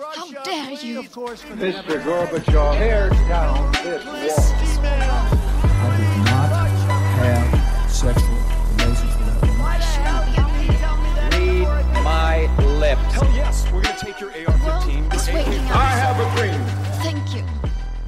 How dare you? Mr. Gorbachev, tear down this wall. I did not have sexual relations with that woman. Read my lips. Hell yes, we're gonna take your AR-15. Well, I have a dream. Thank you.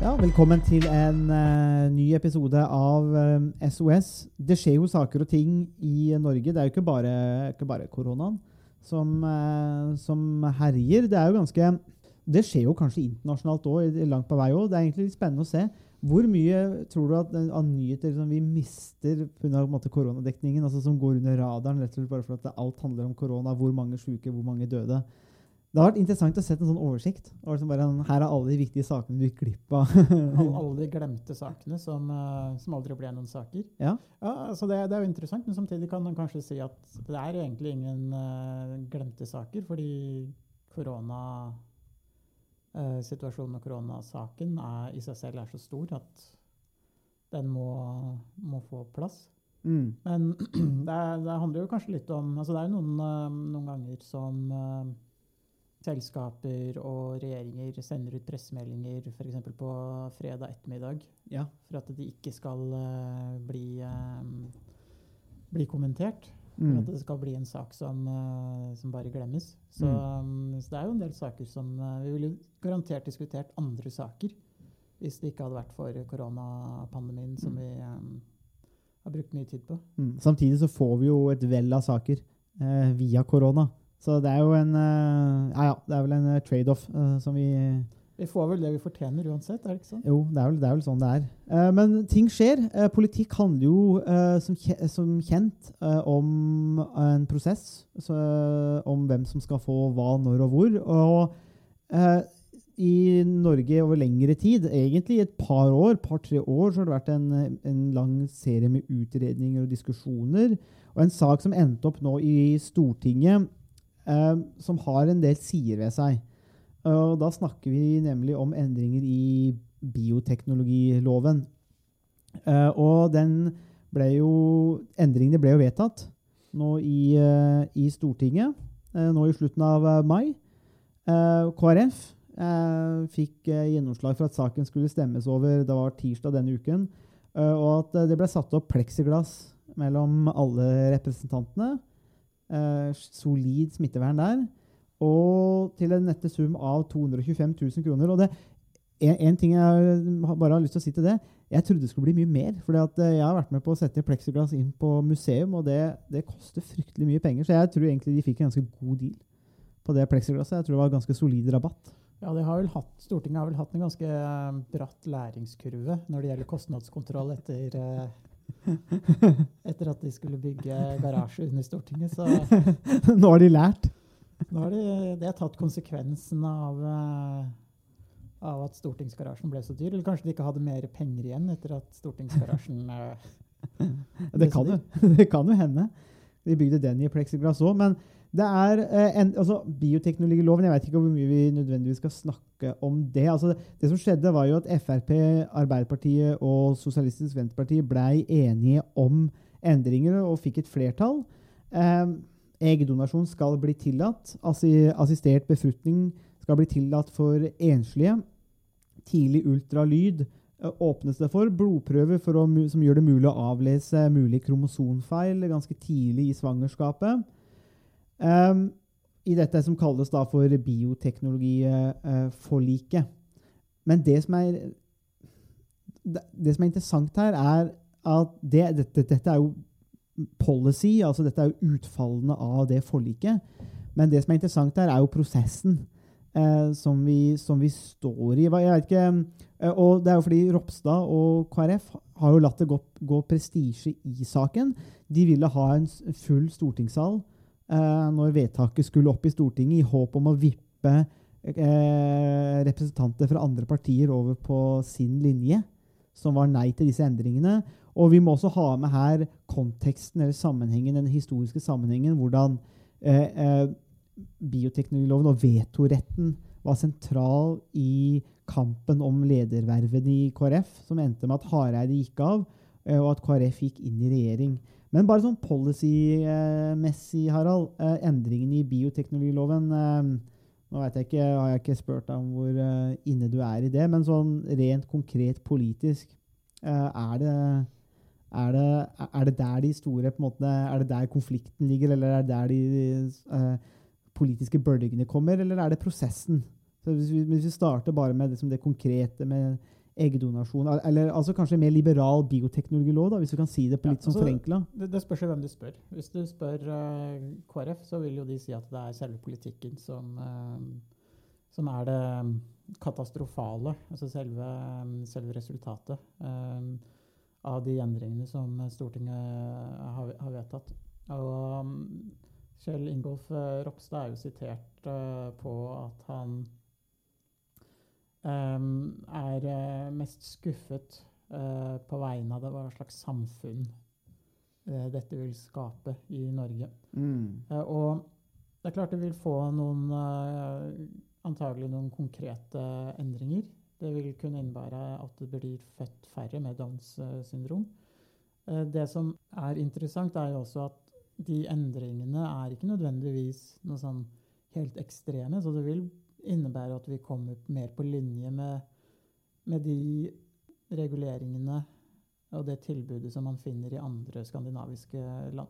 Ja, velkommen til en uh, ny episode av eh, SOS. Det skjer jo saker og ting i Norge. Det er jo ikke bare, ikke bare koronaen som, eh, som herjer. Det er jo ganske Det skjer jo kanskje internasjonalt òg, langt på vei òg. Det er egentlig litt spennende å se. Hvor mye tror du at, av nyheter som vi mister pga. koronadekningen, altså som går under radaren rett og slett bare for at alt handler om korona? Hvor mange syke, hvor mange døde? Det har vært interessant å se en sånn oversikt. Liksom bare, en- her er alle de viktige sakene du gikk glipp av. Alle, de glemte sakene som, eh, som aldri ble noen saker. ja. Ja, så det, det er jo interessant, men samtidig kan man kanskje si at det er egentlig ingen uh, glemte saker, fordi koronasituasjonen og koronasaken er, i seg selv er så stor at den må, må få plass. Mm. Men det, er, det handler jo kanskje litt om altså Det er noen, uh, noen ganger som eh, selskaper og regjeringer sender ut pressemeldinger f.eks. på fredag ettermiddag ja. for at de ikke skal uh, bli, um, bli kommentert. Mm. at det skal bli en sak som, uh, som bare glemmes. Så, um, så det er jo en del saker som uh, Vi ville garantert diskutert andre saker hvis det ikke hadde vært for koronapandemien, som vi um, har brukt mye tid på. Mm. Samtidig så får vi jo et vell av saker via korona. Så det er jo en eh, Ja, ja, det er vel en eh, trade-off eh, som vi Vi får vel det vi fortjener uansett, er det ikke sånn? Jo, det er vel, det er vel sånn det er. Eh, men ting skjer. Eh, politikk handler jo eh, som, som kjent om en prosess. Så, om hvem som skal få hva, når og hvor. Og i Norge over lengre tid, egentlig et par år, par-tre år, så har det vært en, en lang serie med utredninger og diskusjoner. Og en sak som endte opp nå i Stortinget, som har en del sider ved seg. Og da snakker vi nemlig om endringer i bioteknologiloven. Eh, og den ble jo Endringene ble jo vedtatt nå i, eh, i Stortinget eh, nå i slutten av eh, mai. Eh, KrF eh, fikk eh, gjennomslag for at saken skulle stemmes over det var tirsdag denne uken. eh, og at eh, det ble satt opp pleksiglass mellom alle representantene. Eh, solid smittevern der og til en nette sum av 225 000 kroner. Og det, en, en ting jeg bare har lyst til å si til det, jeg trodde det skulle bli mye mer. For jeg har vært med på å sette pleksiglass inn på museum, og det, det koster fryktelig mye penger. Så jeg tror egentlig de fikk en ganske god deal på det pleksiglasset. Jeg tror det var ganske solid rabatt. Ja, har hatt, Stortinget har vel hatt en ganske eh, bratt læringskurve når det gjelder kostnadskontroll etter, eh, etter at de skulle bygge garasje under Stortinget. Så Nå har de lært. nå har de, de har tatt konsekvensen av, eh, av at stortingsgarasjen ble så dyr. Eller kanskje de ikke hadde mer penger igjen etter at stortingsgarasjen ble Det kan, jo, det kan jo hende. De bygde den i pleksiglass òg. Men det er eh, en, altså, bioteknologiloven Jeg vet ikke hvor mye vi nødvendigvis skal snakke om det. Altså, det som skjedde, var jo at Frp, Arbeiderpartiet og Sosialistisk Venstreparti blei enige om endringer og fikk et flertall. Eh, eggdonasjon skal bli tillatt. Assi, assistert befruktning skal bli tillatt for enslige. Tidlig ultralyd eh, åpnes det for. Blodprøver for å, som gjør det mulig å avlese mulig kromosonfeil ganske tidlig i svangerskapet. Ehm, I dette som kalles da for bioteknologiforliket. Men det som er det, som er interessant her, er at det, dette, dette er jo policy, altså dette er jo utfallene av det forliket. Men det som er interessant her, er jo prosessen eh, som, vi, som vi står i. Jeg ikke, eh, og Det er jo fordi Ropstad og KrF har jo latt det gå, gå prestisje i saken. De ville ha en full stortingssal når vedtaket skulle opp i Stortinget, i håp om å vippe eh, representanter fra andre partier over på sin linje, som var nei til disse endringene. Og vi må også ha med her konteksten eller sammenhengen, den historiske sammenhengen, hvordan eh, eh, bioteknologiloven og vetoretten var sentral i kampen om ledervervene i KrF, som endte med at Hareide gikk av, eh, og at KrF gikk inn i regjering. Men bare sånn policy-messig, Harald, eh, endringene i bioteknologiloven eh, Nå jeg ikke, har jeg ikke spurt deg om hvor eh, inne du er i det, men sånn rent konkret politisk, er det er det, er det der de store på en måte, Er det der konflikten ligger, eller er det der de politiske bølgene kommer, eller er det prosessen? Så hvis, vi, hvis vi starter bare med liksom det konkrete med eggdonasjon, eller altså kanskje mer liberal bioteknologilov, da, hvis vi kan si det på Ja, litt sånn altså- forenkla? Det, det spørs jo hvem du spør. Hvis du spør uh, KrF, så vil jo de si at det er selve politikken som, uh, som er det mm, katastrofale. Altså selve, mm, selve resultatet eh, av de endringene som Stortinget har, har vedtatt. Og um, Kjell Ingolf Ropstad er jo sitert på at han er eh, mest skuffet eh, på vegne av det hva slags samfunn eh, dette vil skape i Norge. Mm. Og det er klart det vil få noen antagelig noen konkrete endringer. Det vil kunne innebære at det blir født færre med Downs syndrom. Det som er interessant, er jo også at de endringene er ikke nødvendigvis noe sånn helt ekstreme. Så det vil innebære at vi kommer mer på linje med, med de reguleringene og det tilbudet som man finner i andre skandinaviske land.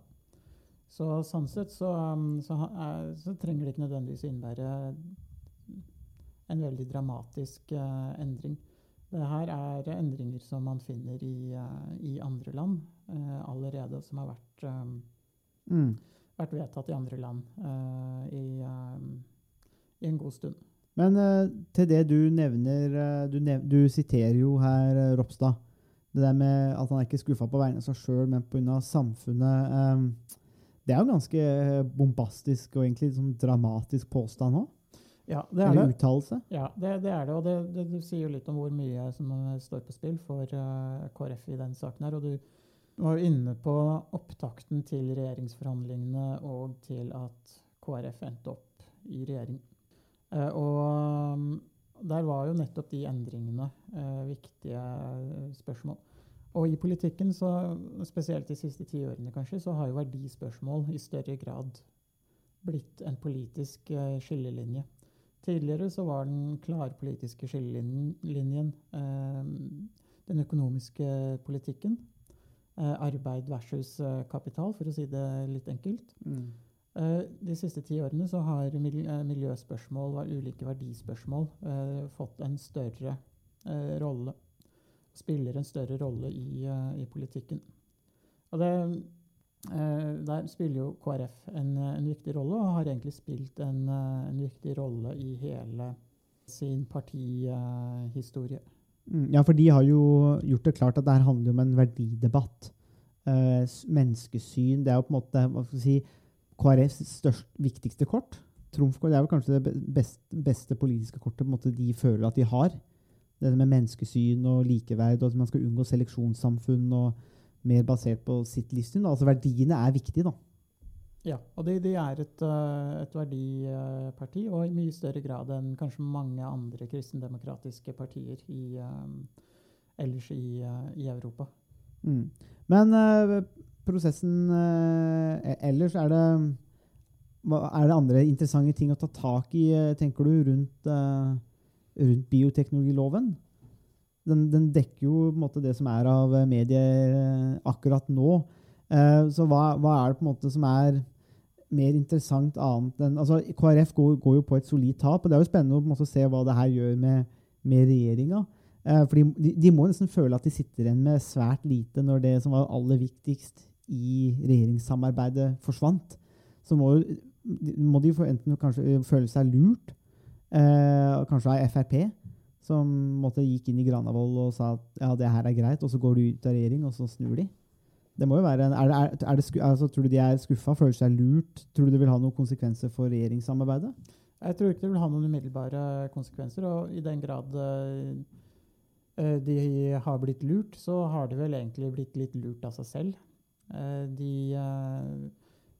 Så sånn sett så, um, så, er, så trenger det ikke nødvendigvis innebære en veldig dramatisk uh, endring. Det her er endringer som man finner i, uh, i andre land uh, allerede, som har vært, um, Mm. vært vedtatt i andre land eh, i, um, i en god stund. Men eh, til det du nevner eh, du, nev du siterer jo her eh, Ropstad. Det der med at han er ikke skuffa på vegne av seg sjøl, men pga. samfunnet. eh, det er jo ganske bombastisk og egentlig sånn dramatisk påstand òg. Ja, det er Eller det. uttalelse. Ja, det, det er det. Og det, det, det sier jo litt om hvor mye som står på spill for uh, KrF i den saken her. Og du var jo inne på opptakten til regjeringsforhandlingene og til at KrF endte opp i regjering. Eh, og um, der var jo nettopp de endringene eh, viktige spørsmål. Og i politikken, så, spesielt de siste ti årene kanskje, så har jo verdispørsmål i større grad blitt en politisk eh, skillelinje. Tidligere så var den klare politiske skillelinjen eh, den økonomiske politikken. Eh, arbeid versus kapital, for å si det litt enkelt. Mm. Eh, de siste ti årene så har eh, miljøspørsmål og ulike verdispørsmål eh, fått en større rolle. Spiller en større rolle i, i politikken. Og det, der spiller jo KrF en, en viktig rolle, og har egentlig spilt en, en viktig rolle i hele sin partihistorie. Mm, Ja, for de har jo gjort det klart at det her handler om en verdidebatt. Menneskesyn. Det er jo på en måte hva skal si, KrFs størst, viktigste kort. Trumfkort det er vel kanskje det beste, beste politiske kortet måte de føler at de har. Det med menneskesyn og likeverd, og at man skal unngå seleksjonssamfunn og mer basert på sitt livssyn. da. Altså Verdiene er viktige, da. Ja, og de, de er et, eh, et verdiparti, og i mye større grad enn kanskje mange andre kristendemokratiske partier i, eh, ellers i, eh, i Europa. Mm. Men eh, prosessen eh, ellers, er det, er det andre interessante ting å ta tak i, eh, tenker du, rundt, eh, rundt bioteknologiloven? Den, den dekker jo måte det som er av medier akkurat nå. Så hva, hva er det på en måte som er mer interessant annet enn altså KrF går, går jo på et solid tap, og det er jo spennende å måte se hva det her gjør med, med regjeringa. Eh, for de, de må nesten føle at de sitter igjen med svært lite når det som var aller viktigst i regjeringssamarbeidet, forsvant. Så må, må de enten føle seg lurt, eh, kanskje av Frp, som måtte gikk inn i Granavolden og sa at ja, det her er greit, og så går de ut av regjering, og så snur de. Det må jo være en, er det, er, det sku, altså, Tror du de er skuffa, føler seg lurt? Tror du det vil ha noen konsekvenser for regjeringssamarbeidet? Jeg tror ikke det vil ha noen umiddelbare konsekvenser, og i den grad eh, de har blitt lurt, så har de vel egentlig blitt litt lurt av seg selv. Eh, de, eh,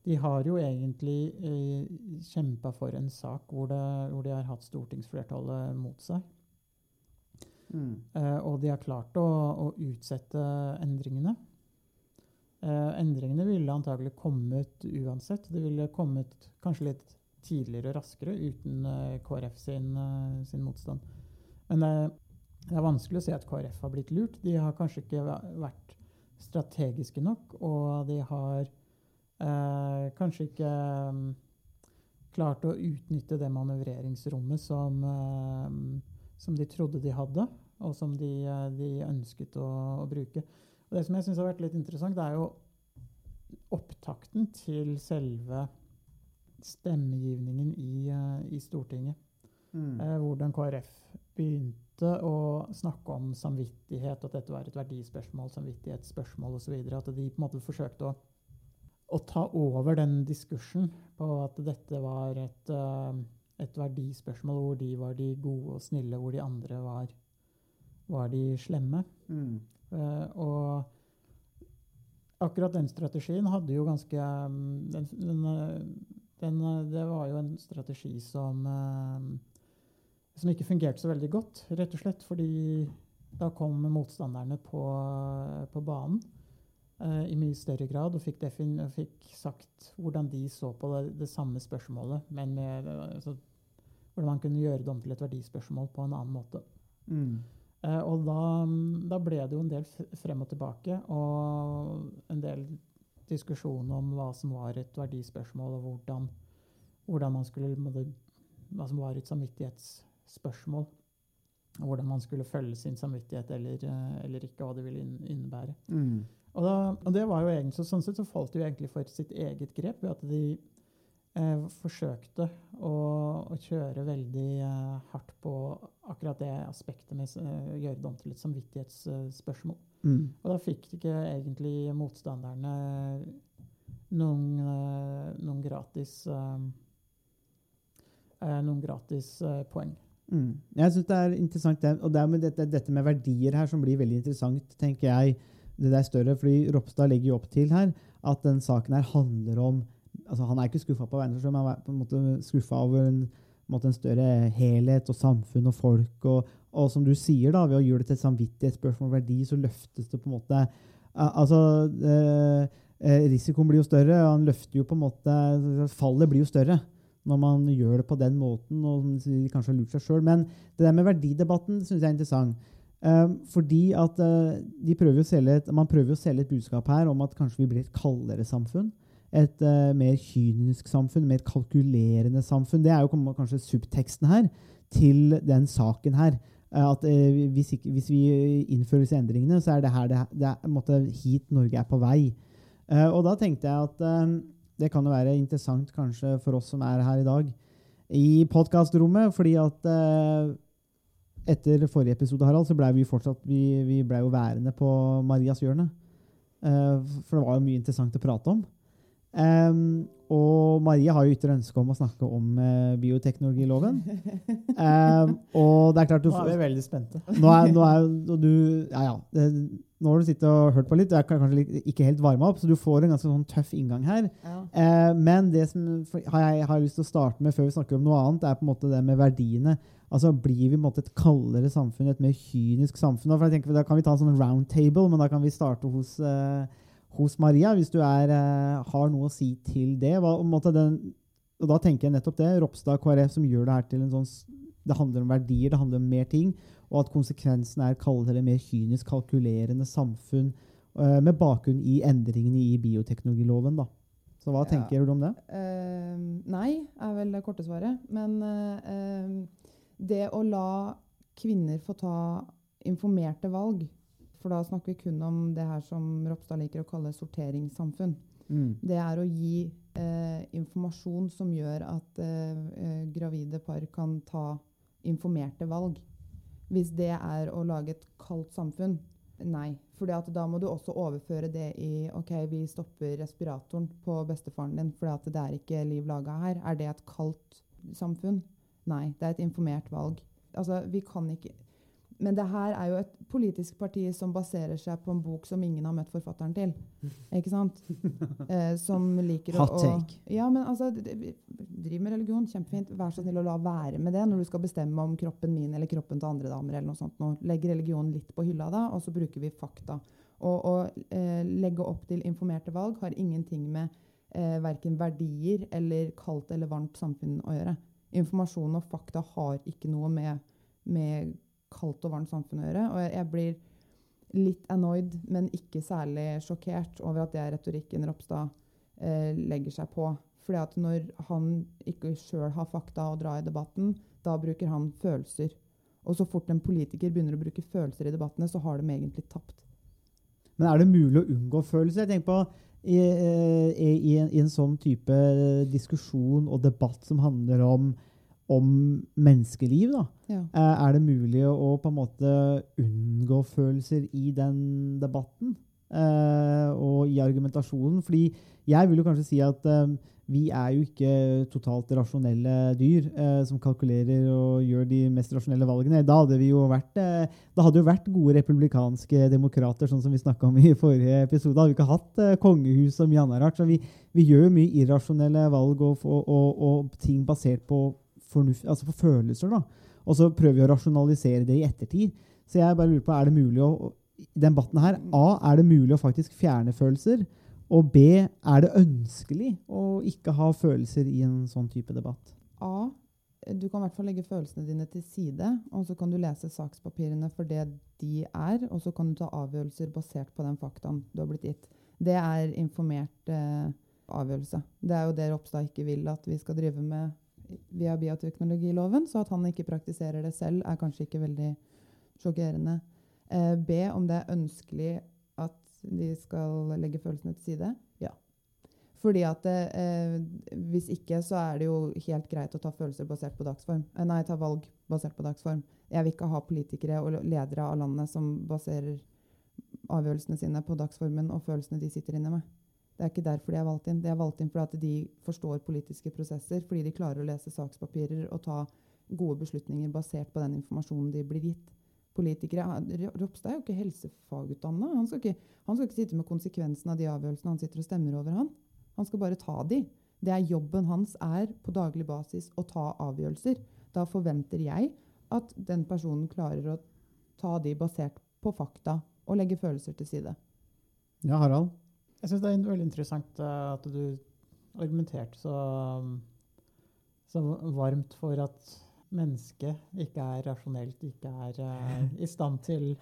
de har jo egentlig uh, kjempa for en sak hvor, det, hvor de har hatt stortingsflertallet mot seg. Mm. og de har klart å, å utsette endringene. Eh, endringene ville antagelig kommet uansett. Det ville kommet kanskje litt tidligere og raskere uten eh, KrF sin, eh, sin motstand. Men det, det er vanskelig å si at KrF har blitt lurt. De har kanskje ikke væ- vært strategiske nok, og de har eh, kanskje ikke mm, klart å utnytte det manøvreringsrommet som, eh, som de trodde de hadde, og som de, eh, de ønsket å, å bruke. Og det som jeg syns har vært litt interessant, det er jo opptakten til selve stemmegivningen i, eh, i Stortinget. Mm. Eh, hvordan KrF begynte å snakke om samvittighet, at dette var et verdispørsmål, samvittighetsspørsmål osv. At de på en måte forsøkte å, å ta over den diskursen på at dette var et, eh, et verdispørsmål hvor de var de gode og snille, hvor de andre var, var de slemme. Mm. Uh, og akkurat den strategien hadde jo ganske um, den, den, den, eh, Det var jo en strategi som som ikke fungerte så veldig godt, rett og slett fordi da kom motstanderne på, på banen eh, i mye større grad og fikk, defin fikk sagt hvordan de så på det, det samme spørsmålet, men med, altså, hvordan man kunne gjøre det om til et verdispørsmål på en annen måte. Mm. Eh, og da, da ble det jo en del frem og tilbake, og en del diskusjon om hva som var et verdispørsmål, og hvordan, hvordan man skulle Hva som var et samvittighetsspørsmål. Og hvordan man skulle følge sin samvittighet eller, eh, eller ikke, hva det ville innebære. Mm. Og, da, og det var jo egentlig, sånn sett så falt de jo egentlig for sitt eget grep ved at de eh, forsøkte å, å kjøre veldig eh, hardt på akkurat det aspektet med å gjøre det om til et samvittighetsspørsmål. Mm. Og da fikk ikke egentlig motstanderne noen, eh, noen gratis eh, eh, noen gratis eh, poeng. Mm. Jeg syns det er interessant, og det er med dette, dette med verdier her som blir veldig interessant, tenker jeg. Det der større, fordi Ropstad legger jo opp til her at den saken her handler om altså Han er ikke skuffa på vegne av seg selv, men han er på en måte skuffa over en, måte en større helhet og samfunn og folk. Og, og som du sier, da, ved å gjøre det til et samvittighetsspørsmål og verdi, så løftes det på en måte Altså eh, eh, Risikoen blir jo større, og han løfter jo på en måte Fallet blir jo større når man gjør det på den måten, og kanskje har lurt seg sjøl. Men det der med verdidebatten syns jeg er interessant. Eh, fordi at uh, prøver et, man prøver å selge et budskap her om at kanskje vi blir et kaldere samfunn. Et uh, mer kynisk samfunn, mer kalkulerende samfunn. Det er jo kanskje subteksten her til den saken her. Uh, at hvis, ikke, hvis vi innfører disse endringene, så er det her det, det er, måte, hit Norge er på vei. Og da tenkte jeg at det kan jo være interessant kanskje for oss som er her i dag i podkastrommet, fordi at eh, etter forrige episode Harald, så ble vi fortsatt vi, vi ble jo værende på Marias hjørne. Eh, for det var jo mye interessant å prate om. Eh, og Marie har jo ytre ønske om å snakke om eh, bioteknologiloven. Og det er klart du Nå er vi veldig spente. nå er, nå er og du Ja, ja. Det, nå har du sittet og hørt på litt. Du er kanskje ikke helt varma opp, så du får en ganske sånn tøff inngang her. Eh, men det som har jeg har lyst til å starte med før vi snakker om noe annet, er på en måte det med verdiene. Altså Blir vi måte et kaldere samfunn, et mer kynisk samfunn? For jeg tenker, da kan vi ta en sånn round table, men da kan vi starte hos, eh, hos Maria, hvis du er, eh, har noe å si til det. Hva, måte den, og da tenker jeg nettopp det. Ropstad KrF som gjør det her til en sånn Det handler om verdier, det handler om mer ting. Og at konsekvensen er kaldere, mer kynisk, kalkulerende samfunn eh, med bakgrunn i endringene i bioteknologiloven. Da. Så hva Ja. tenker du om det? Uh, nei, er vel det korte svaret. Men eh, det å la kvinner få ta informerte valg, for da snakker vi kun om det her som Ropstad liker å kalle sorteringssamfunn, Mm. det er å gi eh, informasjon som gjør at eh, gravide par kan ta informerte valg. Hvis det er å lage et kaldt samfunn, nei. For da må du også overføre det i OK, vi stopper respiratoren på bestefaren din for det er ikke liv laga her. Er det et kaldt samfunn? Nei, det er et informert valg. Altså, vi kan ikke Men det her er jo et politisk parti som baserer seg på en bok som ingen har møtt forfatteren til. Ikke sant? Eh, som liker å Hot take. å- Ja, men altså Driv med religion, kjempefint. Vær så snill å la være med det når du skal bestemme om kroppen min eller kroppen til andre damer. eller noe sånt. Nå. legger religionen litt på hylla da, og så bruker vi fakta. Å, eh, legge opp til informerte valg har ingenting med eh, verken verdier eller kaldt eller varmt samfunn å gjøre. Informasjon og fakta har ikke noe med, med kaldt og varmt samfunn å gjøre. Og jeg, jeg blir litt annoyed, men ikke særlig sjokkert over at det er retorikken Ropstad eh, legger seg på. Fordi at når han ikke sjøl har fakta å dra i debatten, da bruker han følelser. Og så fort en politiker begynner å bruke følelser i debattene, så har de egentlig tapt. Men er det mulig å unngå følelser? Jeg tenker på i, eh, i, i, en, I en sånn type diskusjon og debatt som handler om, om menneskeliv, da, Ja. eh, er det mulig å på en måte unngå følelser i den debatten? eh, og i argumentasjonen? Fordi jeg vil jo kanskje si at eh, vi er jo ikke totalt rasjonelle dyr eh, som kalkulerer og gjør de mest rasjonelle valgene. Da hadde vi jo vært, eh, da hadde jo vært gode republikanske demokrater, sånn som vi snakka om i forrige episode. Da hadde vi ikke hatt eh, kongehus og mye annet rart. Så vi, vi gjør jo mye irrasjonelle valg og, og, og, og ting basert på, fornuft, altså for følelser. da. Og så prøver vi å rasjonalisere det i ettertid. Så jeg bare lurer på, er det mulig å i den debatten her, A, er det mulig å faktisk fjerne følelser? Og B, er det ønskelig å ikke ha følelser i en sånn type debatt? A. Du kan i hvert fall legge følelsene dine til side, og så kan du lese sakspapirene for det de er, og så kan du ta avgjørelser basert på den faktaen du har blitt gitt. Det er informert eh, avgjørelse. Det er jo det Ropstad ikke vil at vi skal drive med via bioteknologiloven, så at han ikke praktiserer det selv, er kanskje ikke veldig sjokkerende. Eh, B. Om det er ønskelig at de skal legge følelsene til side. Ja. Fordi at eh, Hvis ikke, så er det jo helt greit å ta følelser basert på dagsform. Eh, nei, ta valg basert på dagsform. Jeg vil ikke ha politikere og ledere av landet som baserer avgjørelsene sine på dagsformen og følelsene de sitter inne med. Det er ikke derfor de er valgt inn. De er valgt inn fordi de forstår politiske prosesser, fordi de klarer å lese sakspapirer og ta gode beslutninger basert på den informasjonen de blir gitt. Politikere, Ropstad er jo ikke helsefagutdanna. Han, han skal ikke sitte med konsekvensen av de avgjørelsene han sitter og stemmer over. Han Han skal bare ta de. Det er jobben hans er på daglig basis å ta avgjørelser. Da forventer jeg at den personen klarer å ta de basert på fakta og legge følelser til side. Ja, Harald? Jeg syns det er veldig interessant eh, at du argumenterte så, så varmt for at mennesket ikke er rasjonelt, ikke er uh, i stand til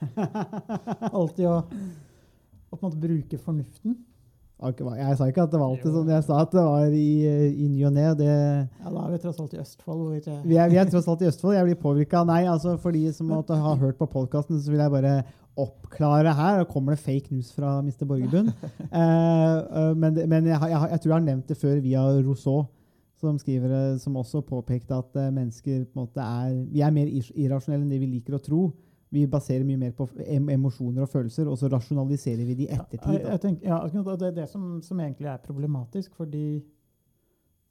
alltid å, å på en måte bruke fornuften. Jeg sa ikke at det var alltid sånn. Jeg sa at det var i, i ny og ne. Ja, da er vi tross alt i Østfold, hvor Vi er, vi er tross alt i Østfold. Jeg blir påvirka. Nei, altså for de som måtte ha hørt på podkasten, så vil jeg bare oppklare her. Da kommer det fake news fra Mr. Borgerbund. Eh, eh, men men jeg, jeg, jeg tror jeg har nevnt det før via Rousseau, som, skriver, eh, som også påpekte at eh, mennesker på en måte er Vi er mer irrasjonelle enn det vi liker å tro. Vi baserer mye mer på em emosjoner og følelser, og så rasjonaliserer vi de i ettertid. Jeg, jeg tenker, ja, det er det som, som egentlig er problematisk, fordi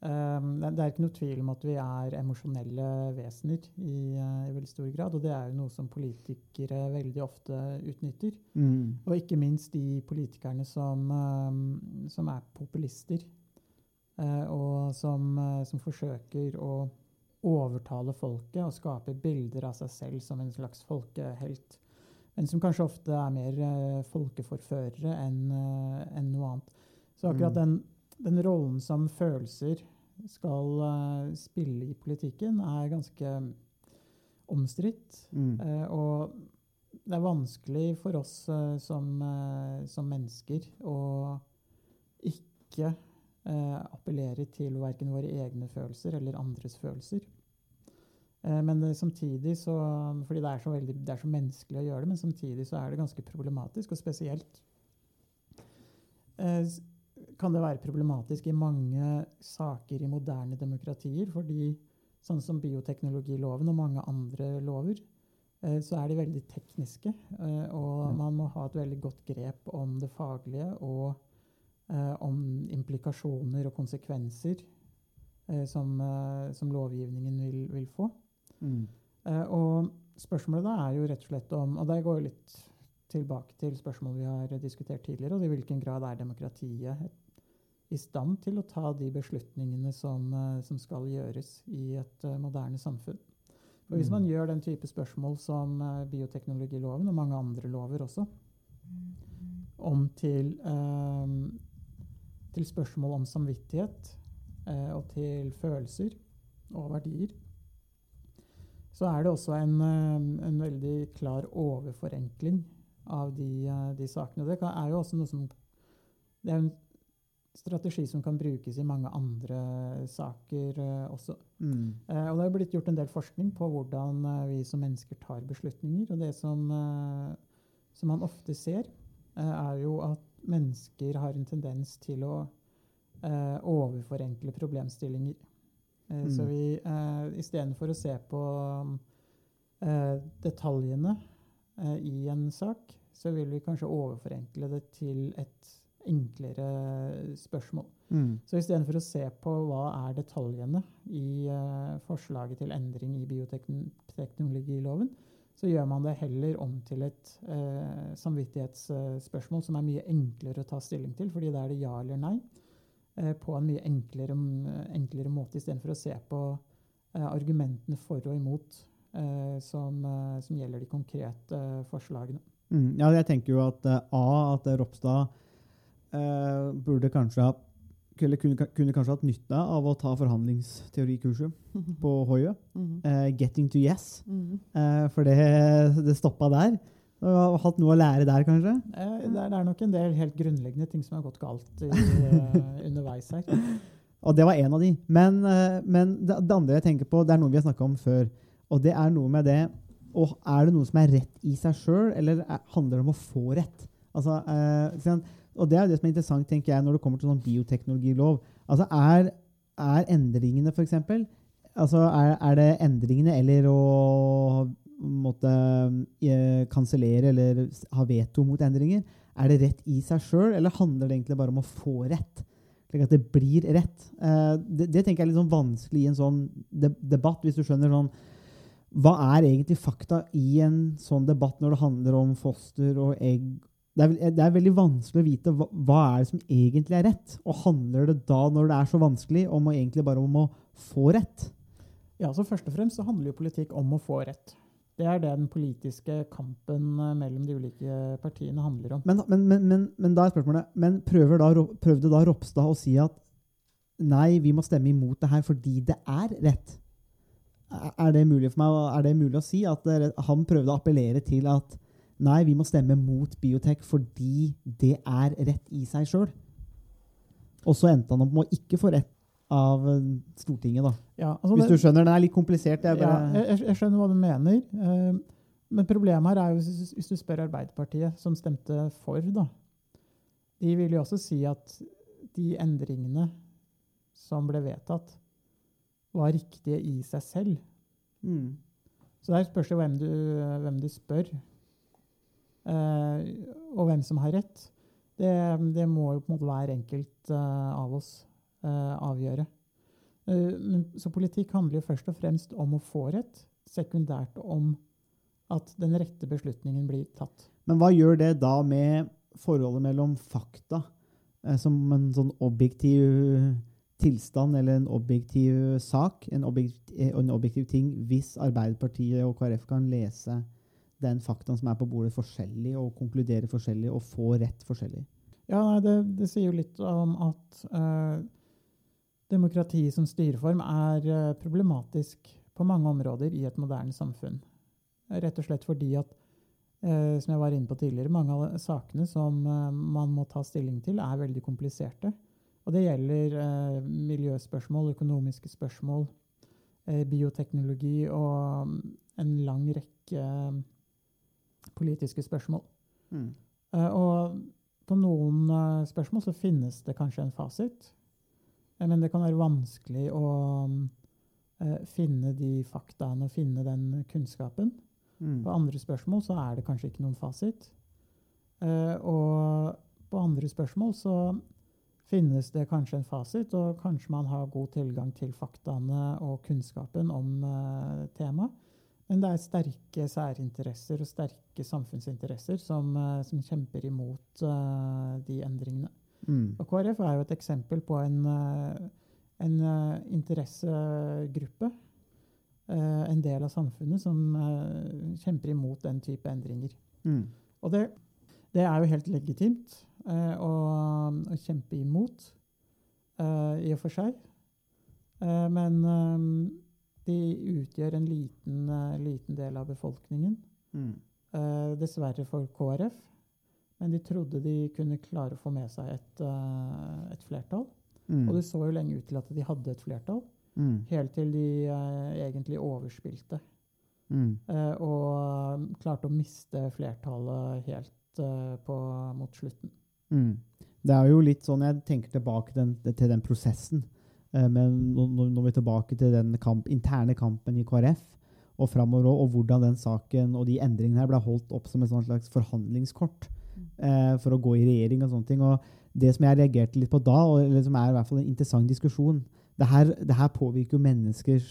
um, det, det er ikke noe tvil om at vi er emosjonelle vesener i, eh, i veldig stor grad. Og det er jo noe som politikere veldig ofte utnytter. Mm. Og ikke minst de politikerne som, um, som er populister, uh, og som, uh, som forsøker å overtale folket og skape bilder av seg selv som en slags folkehelt. Men som kanskje ofte er mer uh, folkeforførere enn uh, en noe annet. Så akkurat Mm. den, den rollen som følelser skal uh, spille i politikken, er ganske omstridt. Mm. Eh, og det er vanskelig for oss eh, som, eh, som mennesker å ikke eh, appellere til verken våre egne følelser eller andres følelser. Eh, men eh, samtidig så Fordi det er, så veldig, det er så menneskelig å gjøre det, men samtidig så er det ganske problematisk, og spesielt eh, kan det være problematisk i mange saker i moderne demokratier, fordi sånn som bioteknologiloven og mange andre lover, eh, så er de veldig tekniske. eh, Og man må ha et veldig godt grep om det faglige og eh, om implikasjoner og konsekvenser eh, som, eh, som lovgivningen vil, vil få. Mm. Eh, og spørsmålet da er jo rett og slett om Og det går jo litt tilbake til spørsmål vi har diskutert tidligere, og i hvilken grad er demokratiet i stand til å ta de beslutningene som, eh, som skal gjøres i et eh, moderne samfunn. For hvis Mm. man gjør den type spørsmål som eh, bioteknologiloven og mange andre lover også, om til eh, til spørsmål om samvittighet eh, og til følelser og verdier, så er det også en, eh, en veldig klar overforenkling av de, eh, de sakene. Det kan, er jo også noe som Det er en strategi som kan brukes i mange andre saker også. Mm. Eh, og det har blitt gjort en del forskning på hvordan vi som mennesker tar beslutninger. Og det som, som man ofte ser, er jo at mennesker har en tendens til å eh, overforenkle problemstillinger. Eh, Så Mm. vi eh, istedenfor å se på eh, detaljene eh, i en sak, så vil vi kanskje overforenkle det til et enklere spørsmål. Mm. Så istedenfor å se på hva er detaljene i eh, forslaget til endring i bioteknologiloven, så gjør man det heller om til et eh, samvittighetsspørsmål som er mye enklere å ta stilling til, fordi da er det ja eller nei eh, på en mye enklere, enklere måte, istedenfor å se på eh, argumentene for og imot eh, som, eh, som gjelder de konkrete eh, forslagene. Mm. Ja, jeg tenker jo at A, at Ropstad burde kanskje ha kunne, kunne, kunne kanskje hatt nytte av å ta forhandlingsteorikurset på Hoie. Mhm. Eh, getting to yes. Mhm. Eh, for det, det stoppa der. Du har hatt noe å lære der, kanskje? Eh, det, er, det er nok en del helt grunnleggende ting som har gått galt i, underveis her. Og det var en av de. Men, men det, det andre jeg tenker på, det er noe vi har snakka om før. Og det er noe med det og Er det noe som er rett i seg sjøl, eller er, handler det om å få rett? Altså, eh? Og det er det som er interessant tenker jeg, når det kommer til sånn bioteknologilov. Altså, er, er endringene, f.eks. Altså, er, er det endringene eller å måtte eh, kansellere eller ha veto mot endringer? Er det rett i seg sjøl, eller handler det egentlig bare om å få rett? Slik at det blir rett. Eh, det, det tenker jeg er litt sånn vanskelig i en sånn de debatt, hvis du skjønner sånn Hva er egentlig fakta i en sånn debatt når det handler om foster og egg? Det er, det er veldig vanskelig å vite hva, hva er det som egentlig er rett. Og handler det da, når det er så vanskelig, om å egentlig bare om å få rett? Ja, så Først og fremst så handler jo politikk om å få rett. Det er det den politiske kampen eh, mellom de ulike partiene handler om. Men, men, men, men, men da er spørsmålet Men prøver da, prøvde da Ropstad å si at nei, vi må stemme imot det her fordi det er rett? Er det mulig for meg, er det mulig å si at han prøvde å appellere til at nei, vi må stemme mot biotek fordi det er rett i seg sjøl? Og så endte han opp med å ikke få rett av eh, Stortinget, da. Ja, altså Hvis det- du skjønner, den er litt komplisert. Jeg Ja, jeg, jeg- skjønner hva du mener. Uh, Men problemet her er jo hvis, hvis du spør Arbeiderpartiet, som stemte for, da. De vil jo også si at de endringene som ble vedtatt, var riktige i seg selv. mm. Så der spørs det hvem du, hvem du spør, og hvem som har rett. Det, det må jo på en måte hver enkelt eh, av oss eh, avgjøre. Eh, så politikk handler jo først og fremst om å få rett, sekundært om at den rette beslutningen blir tatt. Men hva gjør det da med forholdet mellom fakta eh, som en sånn objektiv tilstand eller en objektiv sak, en objektiv, en objektiv ting, hvis Arbeiderpartiet og KrF kan lese den faktaen som er på bordet forskjellig, og konkludere forskjellig, og få rett forskjellig? Ja, nei, det, det sier jo litt om at eh, demokrati som styreform er eh, problematisk på mange områder i et moderne samfunn. Rett og slett fordi at, eh, som jeg var inne på tidligere, mange av sakene som eh, man må ta stilling til, er veldig kompliserte. Og det gjelder eh, miljøspørsmål, økonomiske spørsmål, eh, bioteknologi og mm, en lang rekke politiske spørsmål. Mm. Eh, og på noen eh, spørsmål så finnes det kanskje en fasit, eh, men det kan være vanskelig å finne de faktaene og finne den kunnskapen. Mm. På andre spørsmål så er det kanskje ikke noen fasit. Og på andre spørsmål så finnes det kanskje en fasit, og kanskje man har god tilgang til faktaene og kunnskapen om. Men det er sterke særinteresser og sterke samfunnsinteresser som, eh, som kjemper imot uh, de endringene. Mm. Og KrF er jo et eksempel på en, eh, en interessegruppe, uh, en del av samfunnet, som uh, kjemper imot den type endringer. Mm. Og det, det er jo helt legitimt å, å kjempe imot. i og for seg. Men de utgjør en liten, eh, liten del av befolkningen. Mm. Eh, dessverre for KrF. Men de trodde de kunne klare å få med seg et, eh, et flertall. Mm. Og det så jo lenge ut til at de hadde et flertall, Mm. helt til de eh, egentlig overspilte. Mm. eh, og um, klarte å miste flertallet helt eh, på, mot slutten. Mm. Det er jo litt sånn jeg tenker tilbake den, til den prosessen. Eh, men nå, er vi tilbake til den kamp, interne kampen i KrF og framover, òg, og hvordan den saken og de endringene her ble holdt opp som et slags forhandlingskort eh, for å gå i regjering og sånne ting. Og det som jeg reagerte litt på da, og som er i hvert fall en interessant diskusjon, det her, det her påvirker jo menneskers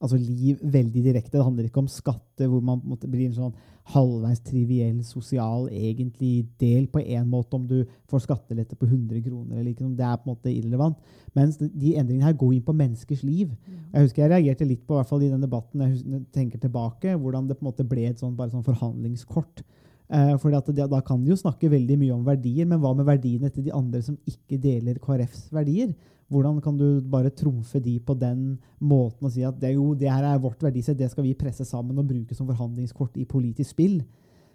altså liv veldig direkte. Det handler ikke om skatter, hvor man blir en sånn halvveis triviell sosial egentlig del på en måte om du får skattelette på 100 kroner eller ikke. Det er på en måte irrelevant. Mens de- endringene her går inn på menneskers liv. Jeg husker jeg reagerte litt på, i hvert fall i den debatten, jeg husker, tenker tilbake, hvordan det på en måte ble et sånn, bare sånn forhandlingskort. Eh, fordi at det, Da kan de jo snakke veldig mye om verdier, men hva med verdiene til de andre som ikke deler KrFs verdier? Hvordan kan du bare trumfe de på den måten og si at det, jo, det her er vårt verdisett, det skal vi presse sammen og bruke som forhandlingskort i politisk spill?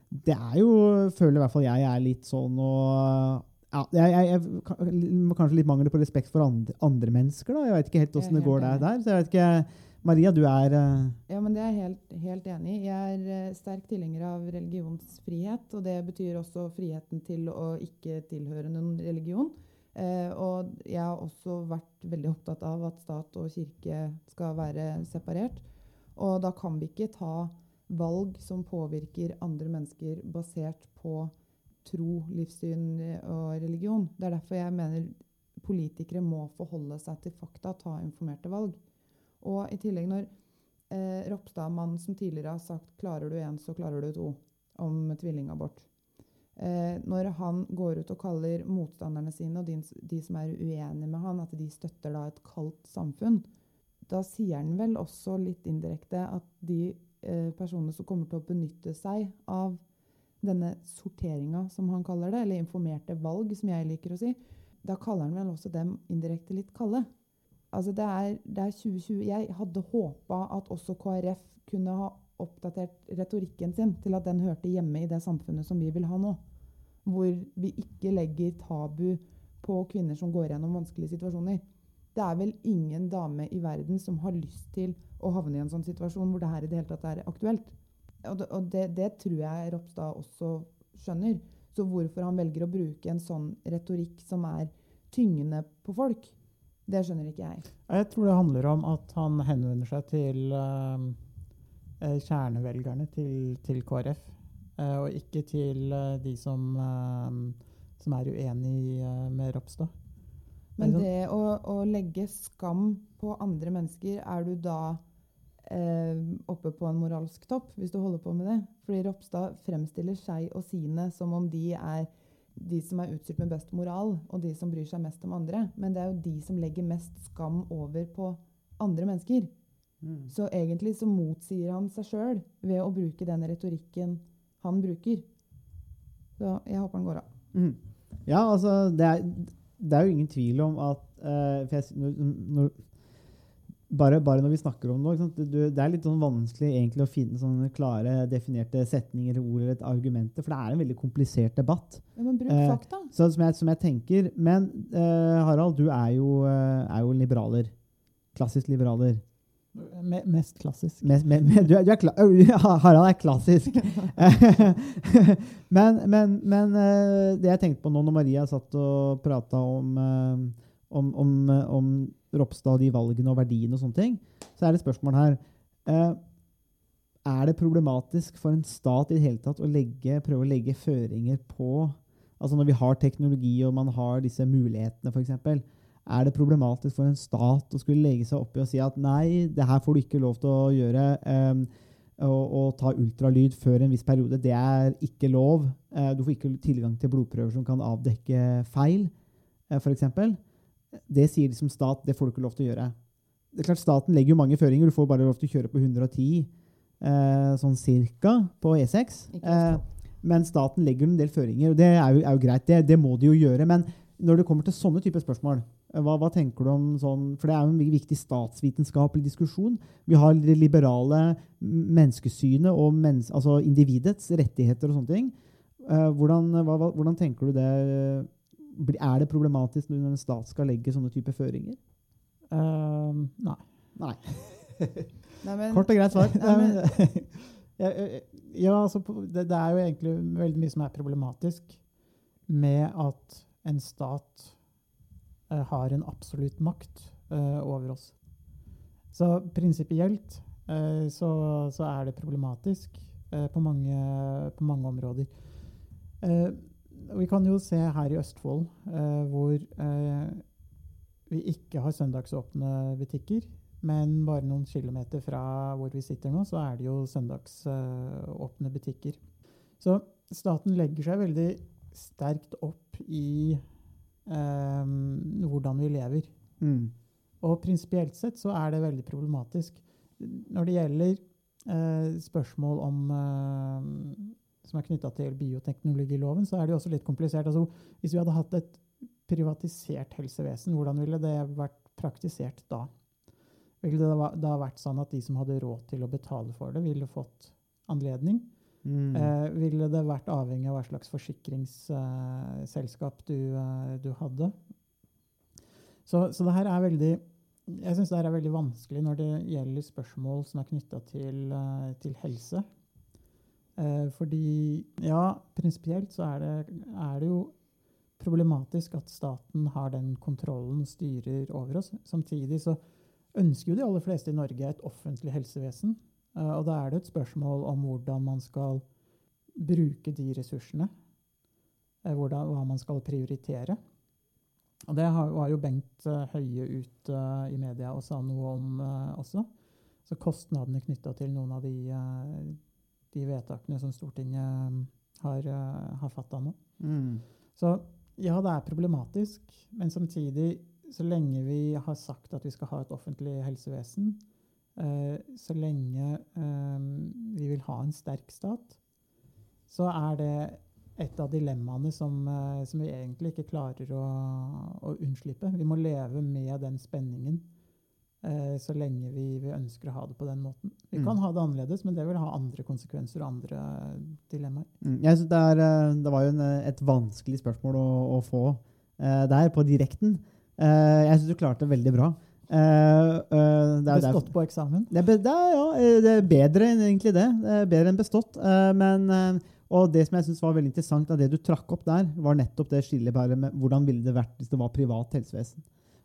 Det er jo, føler i hvert fall jeg, er litt sånn og ja, jeg, jeg, jeg, Kanskje litt mangel på respekt for andre, andre mennesker. da, Jeg vet ikke helt åssen det går der, der. Så jeg vet ikke, Maria, du er uh... Ja, men det er jeg helt, helt enig i. Jeg er uh, sterk tilhenger av religionsfrihet. Og det betyr også friheten til å ikke tilhøre noen religion. Eh, og jeg har også vært veldig opptatt av at stat og kirke skal være separert. Og da kan vi ikke ta valg som påvirker andre mennesker basert på tro, livssyn eh, og religion. Det er derfor jeg mener politikere må forholde seg til fakta, ta informerte valg. Og i tillegg når eh, Ropstad, mannen som tidligere har sagt 'klarer du én, så klarer du to' om tvillingabort. Eh, når han går ut og kaller motstanderne sine og de, de som er uenige med han, at de støtter da et kaldt samfunn, da sier han vel også litt indirekte at de eh, personene som kommer til å benytte seg av denne sorteringa, som han kaller det, eller informerte valg, som jeg liker å si, da kaller han vel også dem indirekte litt kalde. Altså det er, det er 2020. Jeg hadde håpa at også KrF kunne ha oppdatert retorikken sin til at den hørte hjemme i det samfunnet som vi vil ha nå. Hvor vi ikke legger tabu på kvinner som går gjennom vanskelige situasjoner. Det er vel ingen dame i verden som har lyst til å havne i en sånn situasjon hvor det her i det hele tatt er aktuelt. Og det, og det, det tror jeg Ropstad også skjønner. Så hvorfor han velger å bruke en sånn retorikk som er tyngende på folk, det skjønner ikke jeg. Jeg tror det handler om at han henvender seg til eh, kjernevelgerne til, til KrF, eh, og ikke til eh, de som, eh, som er uenig eh, med Ropstad. Men Ikke det å, å legge skam på andre mennesker, er du da eh, oppe på en moralsk topp, hvis du holder på med det? Fordi Ropstad fremstiller seg og sine som om de er de som er utstyrt med best moral, og de som bryr seg mest om andre. Men det er jo de som legger mest skam over på andre mennesker. Så egentlig så motsier han seg sjøl ved å bruke den retorikken han bruker. Så jeg håper han går av. Mm. Ja, altså, det er, det er jo ingen tvil om at uh, jeg, når, når, bare, bare når vi snakker om noe, det, det er litt sånn vanskelig egentlig å finne sånne klare, definerte setninger, ord eller et argumenter, for det er en veldig komplisert debatt. Ja, men bruk fakta. Uh, Så, som, jeg, som jeg tenker, Men uh, Harald, du er jo, eh, er jo liberaler. Klassisk liberaler. Me mest klassisk. Mest, men, men du, er- du er kla Harald er klassisk. men men, eh, det jeg tenkte på nå når Maria satt og prata om, eh, om, om, eh, om Ropstad og de valgene og verdiene og sånne ting, så er det et spørsmål her. Er det problematisk for en stat i det hele tatt å legge, prøve å legge føringer på Altså når vi har teknologi og man har disse mulighetene, f.eks. Er det problematisk for en stat å skulle legge seg oppi og si at nei, det her får du ikke lov til å gjøre, um, og ta ultralyd før en viss periode, det er ikke lov. Eh, du får ikke tilgang til blodprøver som kan avdekke feil, uh, f.eks. Det sier de som stat, det får du ikke lov til å gjøre. Det er klart Staten legger jo mange føringer. Du får bare lov til å kjøre på 110 eh, sånn cirka på E6. Ikke Eh, men staten legger en del føringer, og det er jo, er jo greit. Det, det må de jo gjøre. Men når det kommer til sånne typer spørsmål, Eh, Hva, hva tenker du om sånn For det er jo en viktig statsvitenskapelig diskusjon. Vi har det liberale menneskesynet og mennes, altså individets rettigheter og sånne ting. Eh, hvordan, hva, hvordan tenker du det Er det problematisk når en stat skal legge sånne type føringer? Ehm, nei. Nei. Nei, men, Kort og greit svar. Nei, men, ja, ja, altså, det, det er jo egentlig veldig mye som er problematisk med at en stat eh, har en absolutt makt eh, over oss. Så prinsipielt eh, så, så er det problematisk eh, på, mange, på mange områder. Eh, vi kan jo se her i Østfold eh, hvor eh, vi ikke har søndagsåpne butikker. Men bare noen kilometer fra hvor vi sitter nå, så er det jo søndagsåpne butikker. Så staten legger seg veldig sterkt opp i eh, hvordan vi lever. Mm. Og prinsipielt sett så er det veldig problematisk. Når det gjelder eh, spørsmål om eh, som er knytta til bioteknologiloven, så er det jo også litt komplisert. Altså, hvis vi hadde hatt et privatisert helsevesen, hvordan ville det vært praktisert da? Ville det da, vært sånn at de som hadde råd til å betale for det, ville fått anledning? Mm. Eh, ville det vært avhengig av hva slags forsikringsselskap du, eh, du hadde? Så, så det her er veldig jeg syns det her er veldig vanskelig når det gjelder spørsmål som er knytta til, eh, til helse. Eh, fordi ja, prinsipielt så er det, er det jo problematisk at staten har den kontrollen og styrer over oss. Samtidig så ønsker jo de aller fleste i Norge et offentlig helsevesen. Eh, og da er det et spørsmål om hvordan man skal bruke de ressursene. eh, Hvordan, hva man skal prioritere. Og det har- var jo Bengt eh, Høie ute i media og sa noe om også. Så kostnadene knytta til noen av de, de vedtakene som Stortinget har, har fatta nå. Mm. Så ja, det er problematisk, men samtidig, så lenge vi har sagt at vi skal ha et offentlig helsevesen, så lenge eh, vi vil ha en sterk stat, så er det et av dilemmaene som, eh, som vi egentlig ikke klarer å, å unnslippe. Vi må leve med den spenningen eh, så lenge vi, vi ønsker å ha det på den måten. Vi kan Mm. ha det annerledes, men det vil ha andre konsekvenser og andre dilemmaer. Mm. Jeg synes det, er, eh, det var jo en, eh, et vanskelig spørsmål å, å få eh, der, på direkten. Eh, jeg syns du klarte det veldig bra. Uh, det er jo Bestått på eksamen. Det er, det, er, ja, eh, det er bedre enn egentlig det. det er bedre enn bestått. Uh, men, og det som jeg synes var veldig interessant av det du trakk opp der, var nettopp det skillet bare med hvordan ville det vært hvis det var privat helsevesen.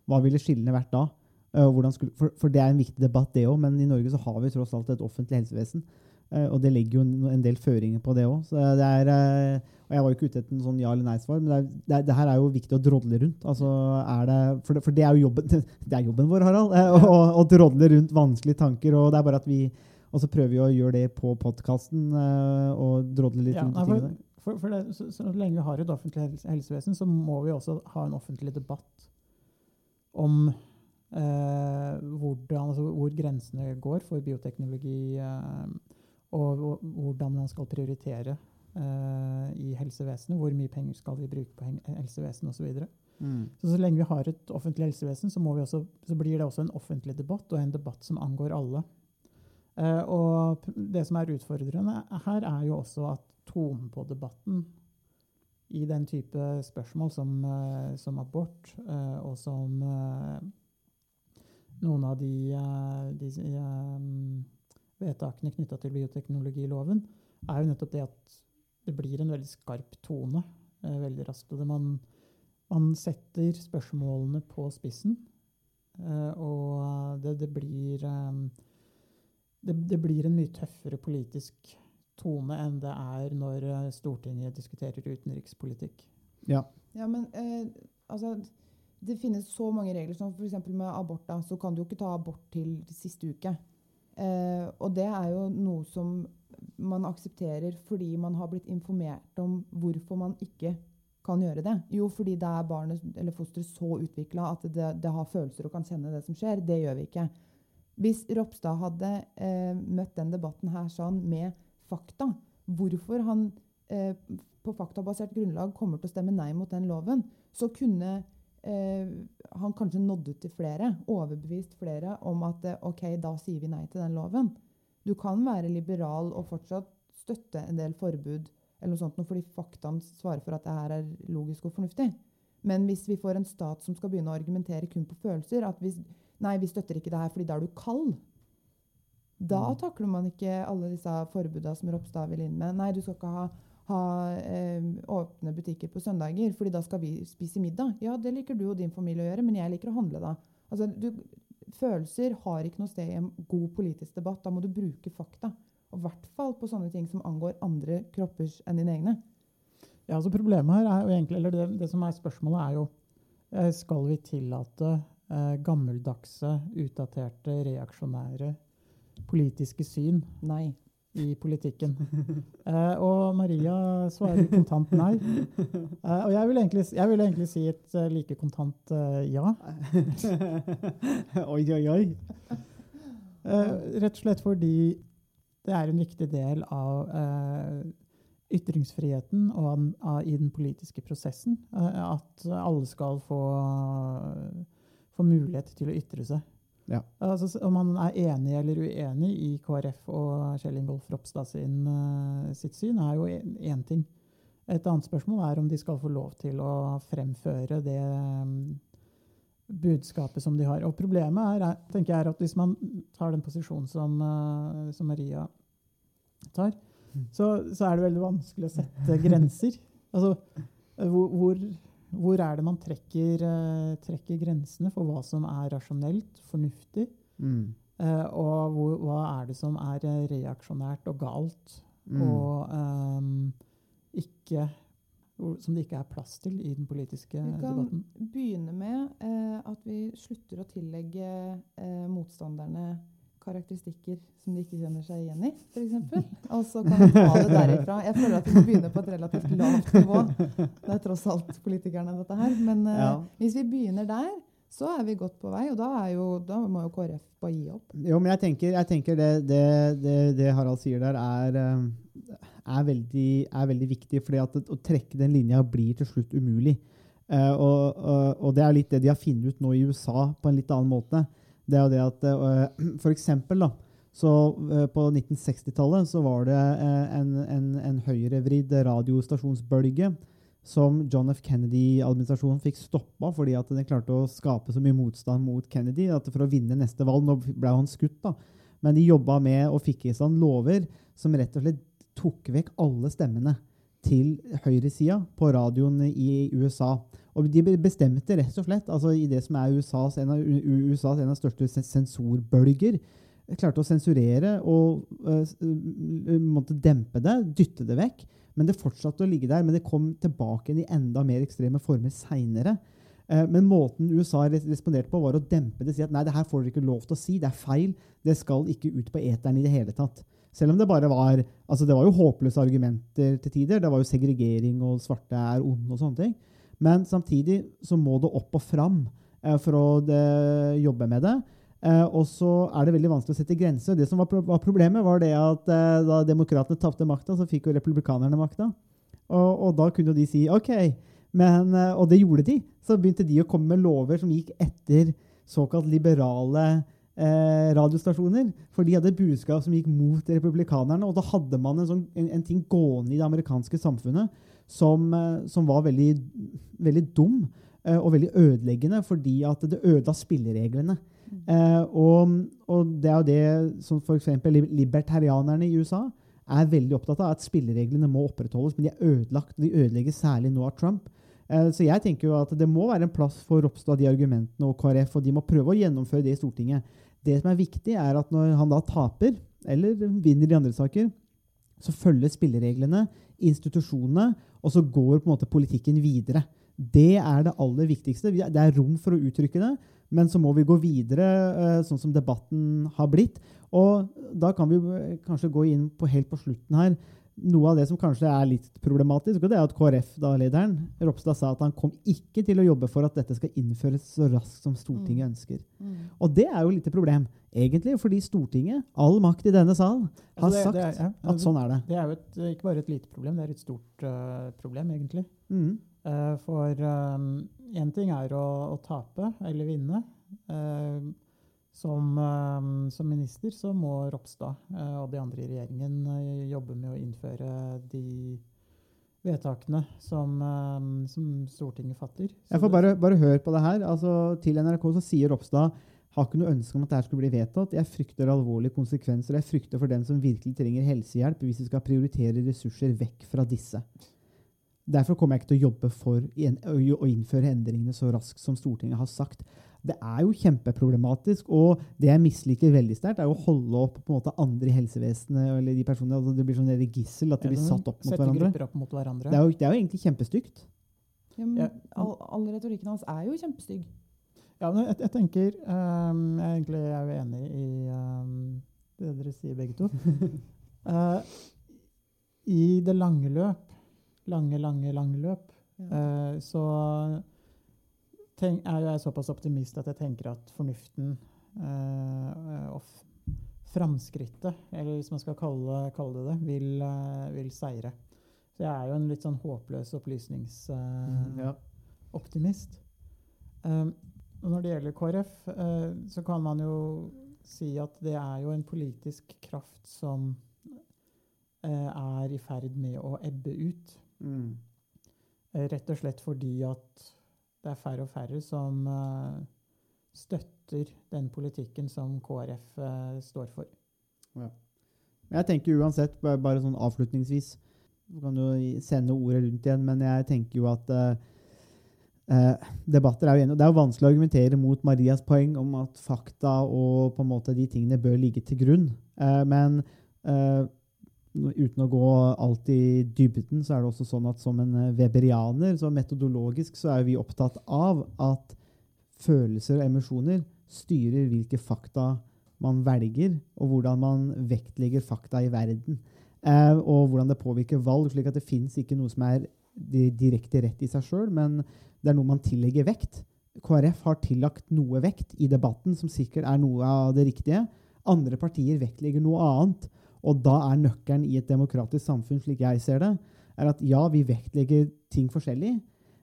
Hva ville skillene vært da? Skulle, for, for det er en viktig debatt, det òg, men i Norge så har vi tross alt et offentlig helsevesen. Eh, og det legger jo en, del føringer på det òg. eh, og jeg var jo ikke ute etter en sånn ja- eller nei-svar, men det, er, det, det her er jo viktig å drodle rundt. Altså, er det, for, det, for det er jo jobben, det er jobben vår, Harald, eh, å, å drodle rundt vanskelige tanker. og det er bare at vi og så prøver vi å gjøre det på podkasten og drodle litt Ja, rundt de tingene for, for, for det, så, så lenge vi har et offentlig helsevesen, så må vi også ha en offentlig debatt om eh, hvordan, altså, hvor grensene går for bioteknologi, eh, og, hvor- hvordan man skal prioritere uh, i helsevesenet. Hvor mye penger skal vi bruke på helsevesenet osv. Så, Mm. så så lenge vi har et offentlig helsevesen, så, må vi også, så blir det også en offentlig debatt, og en debatt som angår alle. Uh, og det som er utfordrende her, er jo også at tonen på debatten i den type spørsmål som, uh, som abort, og som noen av de, de eh, vedtakene knytta til bioteknologiloven, er jo nettopp det at det blir en veldig skarp tone eh, veldig raskt. Og det man, man setter spørsmålene på spissen, eh, og det, det blir eh, det, det blir en mye tøffere politisk tone enn det er når eh, Stortinget diskuterer utenrikspolitikk. Ja. Ja, men eh, altså Det finnes så mange regler, som f.eks. med abort. da, Så kan du jo ikke ta abort til siste uke. Eh, og det er jo noe som man aksepterer fordi man har blitt informert om hvorfor man ikke kan gjøre det. Jo, fordi da er barnet eller fosteret så utvikla at det, det har følelser og kan kjenne det som skjer. Det gjør vi ikke. Hvis Ropstad hadde eh, møtt den debatten her sånn med fakta, hvorfor han eh, på faktabasert grunnlag kommer til å stemme nei mot den loven, så kunne han kanskje nådde ut til flere, overbevist flere om at eh, ok, da sier vi nei til den loven. Du kan være liberal og fortsatt støtte en del forbud eller noe sånt, fordi faktaene svarer for at det her er logisk og fornuftig. Men hvis vi får en stat som skal begynne å argumentere kun på følelser, at hvis, nei, vi støtter ikke det her fordi da er du kald, da Mm. takler man ikke alle disse forbudene som Ropstad vil inn med. Nei, du skal ikke ha, ha eh, åpne butikker på søndager, fordi da skal vi spise middag. Ja, det liker du og din familie å gjøre, men jeg liker å handle da. Altså, du, følelser har ikke noe sted i en god politisk debatt. Da må du bruke fakta. Og i hvert fall på sånne ting som angår andre kroppers enn dine egne. Ja, altså Problemet her er jo egentlig, eller det, det som er spørsmålet, er jo eh, skal vi tillate eh, gammeldagse, utdaterte, reaksjonære politiske syn Nei. I politikken? Eh, og Maria svarer kontant nei. Eh, og jeg vil, egentlig, jeg vil egentlig si et eh, like kontant eh, ja. oi, oi, oi. Eh, rett og slett fordi det er en viktig del av eh, ytringsfriheten og an, av, i den politiske prosessen at alle skal få, få mulighet til å ytre seg. Ja. Altså, om man er enig eller uenig i KrF og Kjell Ingolf Ropstad sin, eh, sitt syn, er jo én ting. Et annet spørsmål er om de skal få lov til å fremføre det mm, budskapet som de har. Og problemet er, er, tenker jeg, er at hvis man tar den posisjonen som, eh, som Maria tar, så, så er det veldig vanskelig å sette grenser. Altså, hvor, hvor, hvor er det man trekker, eh, trekker grensene for hva som er rasjonelt, fornuftig, Mm. eh, og hvor, hva er det som er eh, reaksjonært og galt, Mm. og um, ikke, som det ikke er plass til i den politiske debatten? Vi kan debatten. begynne med eh, at vi slutter å tillegge eh, motstanderne karakteristikker som de ikke kjenner seg igjen i, f.eks. Og så kan vi ta det derifra. Jeg føler at vi må begynne på et relativt lavt nivå. Det er tross alt politikerne, dette her. Men uh, Ja. hvis vi begynner der, så er vi godt på vei. Og da, er jo, da må jo KrF bare gi opp. Jo, men jeg tenker, jeg tenker det, det, det, det Harald sier der, er, eh, er, veldig, er veldig viktig. fordi at å trekke den linja blir til slutt umulig. Uh, og, og, og det er litt det de har funnet ut nå i USA på en litt annen måte. Det er jo det at uh, For eksempel, da. Så uh, på 1960-tallet så var det uh, en, en, en høyrevridd radiostasjonsbølge som John F. Kennedy-administrasjonen fikk stoppa fordi at den klarte å skape så mye motstand mot Kennedy at for å vinne neste valg Nå ble han skutt, da. Men de jobba med og fikk i stand lover som rett og slett tok vekk alle stemmene til høyresida på radioen i USA. Og de bestemte rett og slett, altså i det som er USAs en av, USAs en av største sensorbølger, klarte å sensurere og uh, måtte dempe det, dytte det vekk. Men det fortsatte å ligge der, men det kom tilbake i enda mer ekstreme former seinere. Uh, Men måten USA responderte på, var å dempe det. Si at nei, det her får dere ikke lov til å si. Det er feil. Det skal ikke ut på eteren i det hele tatt. Selv om det bare var altså det var jo håpløse argumenter til tider. Det var jo segregering og svarte er onde og sånne ting. Men samtidig så må det opp og fram eh, for å de, jobbe med det. Eh, og så er det veldig vanskelig å sette grenser. Det som var, pro var problemet, var det at eh, da demokratene tapte makta, så fikk jo republikanerne makta. Og, og da kunne de si OK. Men, eh, og det gjorde de. Så begynte de å komme med lover som gikk etter såkalt liberale eh, radiostasjoner. For de hadde et budskap som gikk mot republikanerne. Og da hadde man en, sånn, en, en ting gående i det amerikanske samfunnet som, eh, som var veldig, veldig dum eh, og veldig ødeleggende, fordi at det ødela spillereglene. Eh, og, og det er jo det som f.eks. libertarianerne i USA er veldig opptatt av, at spillereglene må opprettholdes, men de er ødelagt. De ødelegger særlig nå av Trump. Så jeg tenker jo at det må være en plass for Ropstad, de argumentene, og KrF, og de må prøve å gjennomføre det i Stortinget. Det som er viktig, er at når han da taper, eller vinner i andre saker, så følger spillereglene, institusjonene, og så går på en måte politikken videre. Det er det aller viktigste. Det er rom for å uttrykke det, men så må vi gå videre, eh, sånn som debatten har blitt. Og da kan vi eh, kanskje gå inn på helt på slutten her. Noe av det som kanskje er litt problematisk, og det er at KrF-lederen Ropstad sa at han kom ikke til å jobbe for at dette skal innføres så raskt som Stortinget ønsker. Og det er jo litt et problem, egentlig, fordi Stortinget, all makt i denne sal, har Altså, det- sagt det er- ja, at sånn er det. Det er jo et, ikke bare et lite problem, det er et stort uh, problem, egentlig. Mm. Uh, for um, ting er å, å tape eller vinne. Eh, som, eh, som minister så må Ropstad eh, og de andre i regjeringen eh, jobbe med å innføre de vedtakene som, som Stortinget fatter. Så Jeg får bare, bare høre på det her. Altså, til NRK så sier Ropstad har ikke noe ønske om at dette skulle bli vedtatt. Jeg frykter alvorlige konsekvenser. Jeg frykter for dem som virkelig trenger helsehjelp, hvis vi skal prioritere ressurser vekk fra disse. Derfor kommer jeg ikke til å jobbe for å innføre endringene så raskt som Stortinget har sagt. Det er jo kjempeproblematisk, og det jeg misliker veldig sterkt, er å holde opp på en måte andre i helsevesenet eller de personene, altså Det blir sånn et gissel, at de blir satt opp mot hverandre. opp mot hverandre. Det er jo, det er jo egentlig kjempestygt. Ja, men Ja. all, all retorikken hans er jo kjempestygg. Ja, men jeg, jeg tenker um, Jeg er egentlig er jo enig i um, det dere sier, begge to. uh, I det lange løp, lange, lange, lange løp, uh, så tenk, er jeg såpass optimist at jeg tenker at fornuften uh, og framskrittet, eller hvis man skal kalle, kalle det det, vil, uh, vil seire. Så jeg er jo en litt sånn håpløs opplysningsoptimist. Ja. Um, når det gjelder KrF, så kan man jo si at det er jo en politisk kraft som er i ferd med å ebbe ut. Mm. Rett og slett fordi at det er færre og færre som eh, støtter den politikken som KrF eh, står for. Men Jeg tenker uansett, ba- bare sånn avslutningsvis Du kan jo sende ordet rundt igjen, men jeg tenker jo at eh, eh, debatter er jo enige. Det er jo vanskelig å argumentere mot Marias poeng om at fakta og på en måte de tingene bør ligge til grunn. Eh, men eh, uten å gå alt i dybden, så er det også sånn at som en eh, weberianer, så metodologisk, så er vi opptatt av at følelser og emosjoner styrer hvilke fakta man velger, og hvordan man vektlegger fakta i verden. Eh, og hvordan det påvirker valg, slik at det fins ikke noe som er direkte rett i seg sjøl, men det er noe man tillegger vekt. KrF har tillagt noe vekt i debatten, som sikkert er noe av det riktige. Andre partier vektlegger noe annet. Og da er nøkkelen i et demokratisk samfunn, slik jeg ser det, er at ja, vi vektlegger ting forskjellig,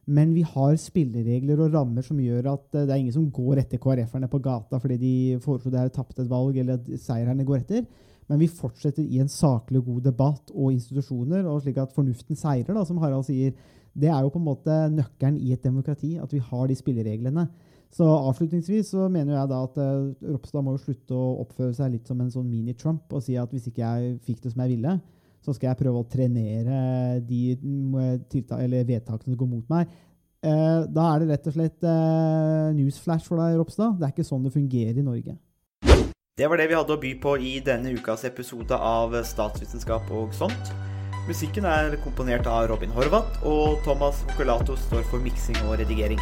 men vi har spilleregler og rammer som gjør at eh, det er ingen som går etter KrF-erne på gata fordi de foreslo det her tapte et valg, eller at seirerne går etter. Men vi fortsetter i en saklig og god debatt og institusjoner, og slik at fornuften seirer, da, som Harald sier. Det er jo på en måte nøkkelen i et demokrati, at vi har de spillereglene. Så avslutningsvis så mener jeg da at uh, Ropstad må jo slutte å oppføre seg litt som en sånn mini-Trump og si at hvis ikke jeg fikk det som jeg ville, så skal jeg prøve å trenere de eller vedtakene som går mot meg. Uh, da er det rett og slett uh, newsflash for deg, Ropstad. Det er ikke sånn det fungerer i Norge. Det var det vi hadde å by på i denne ukas episode av Statsvitenskap og sånt. Musikken er komponert av Robin Horvath, og Thomas Hokolato står for miksing og redigering.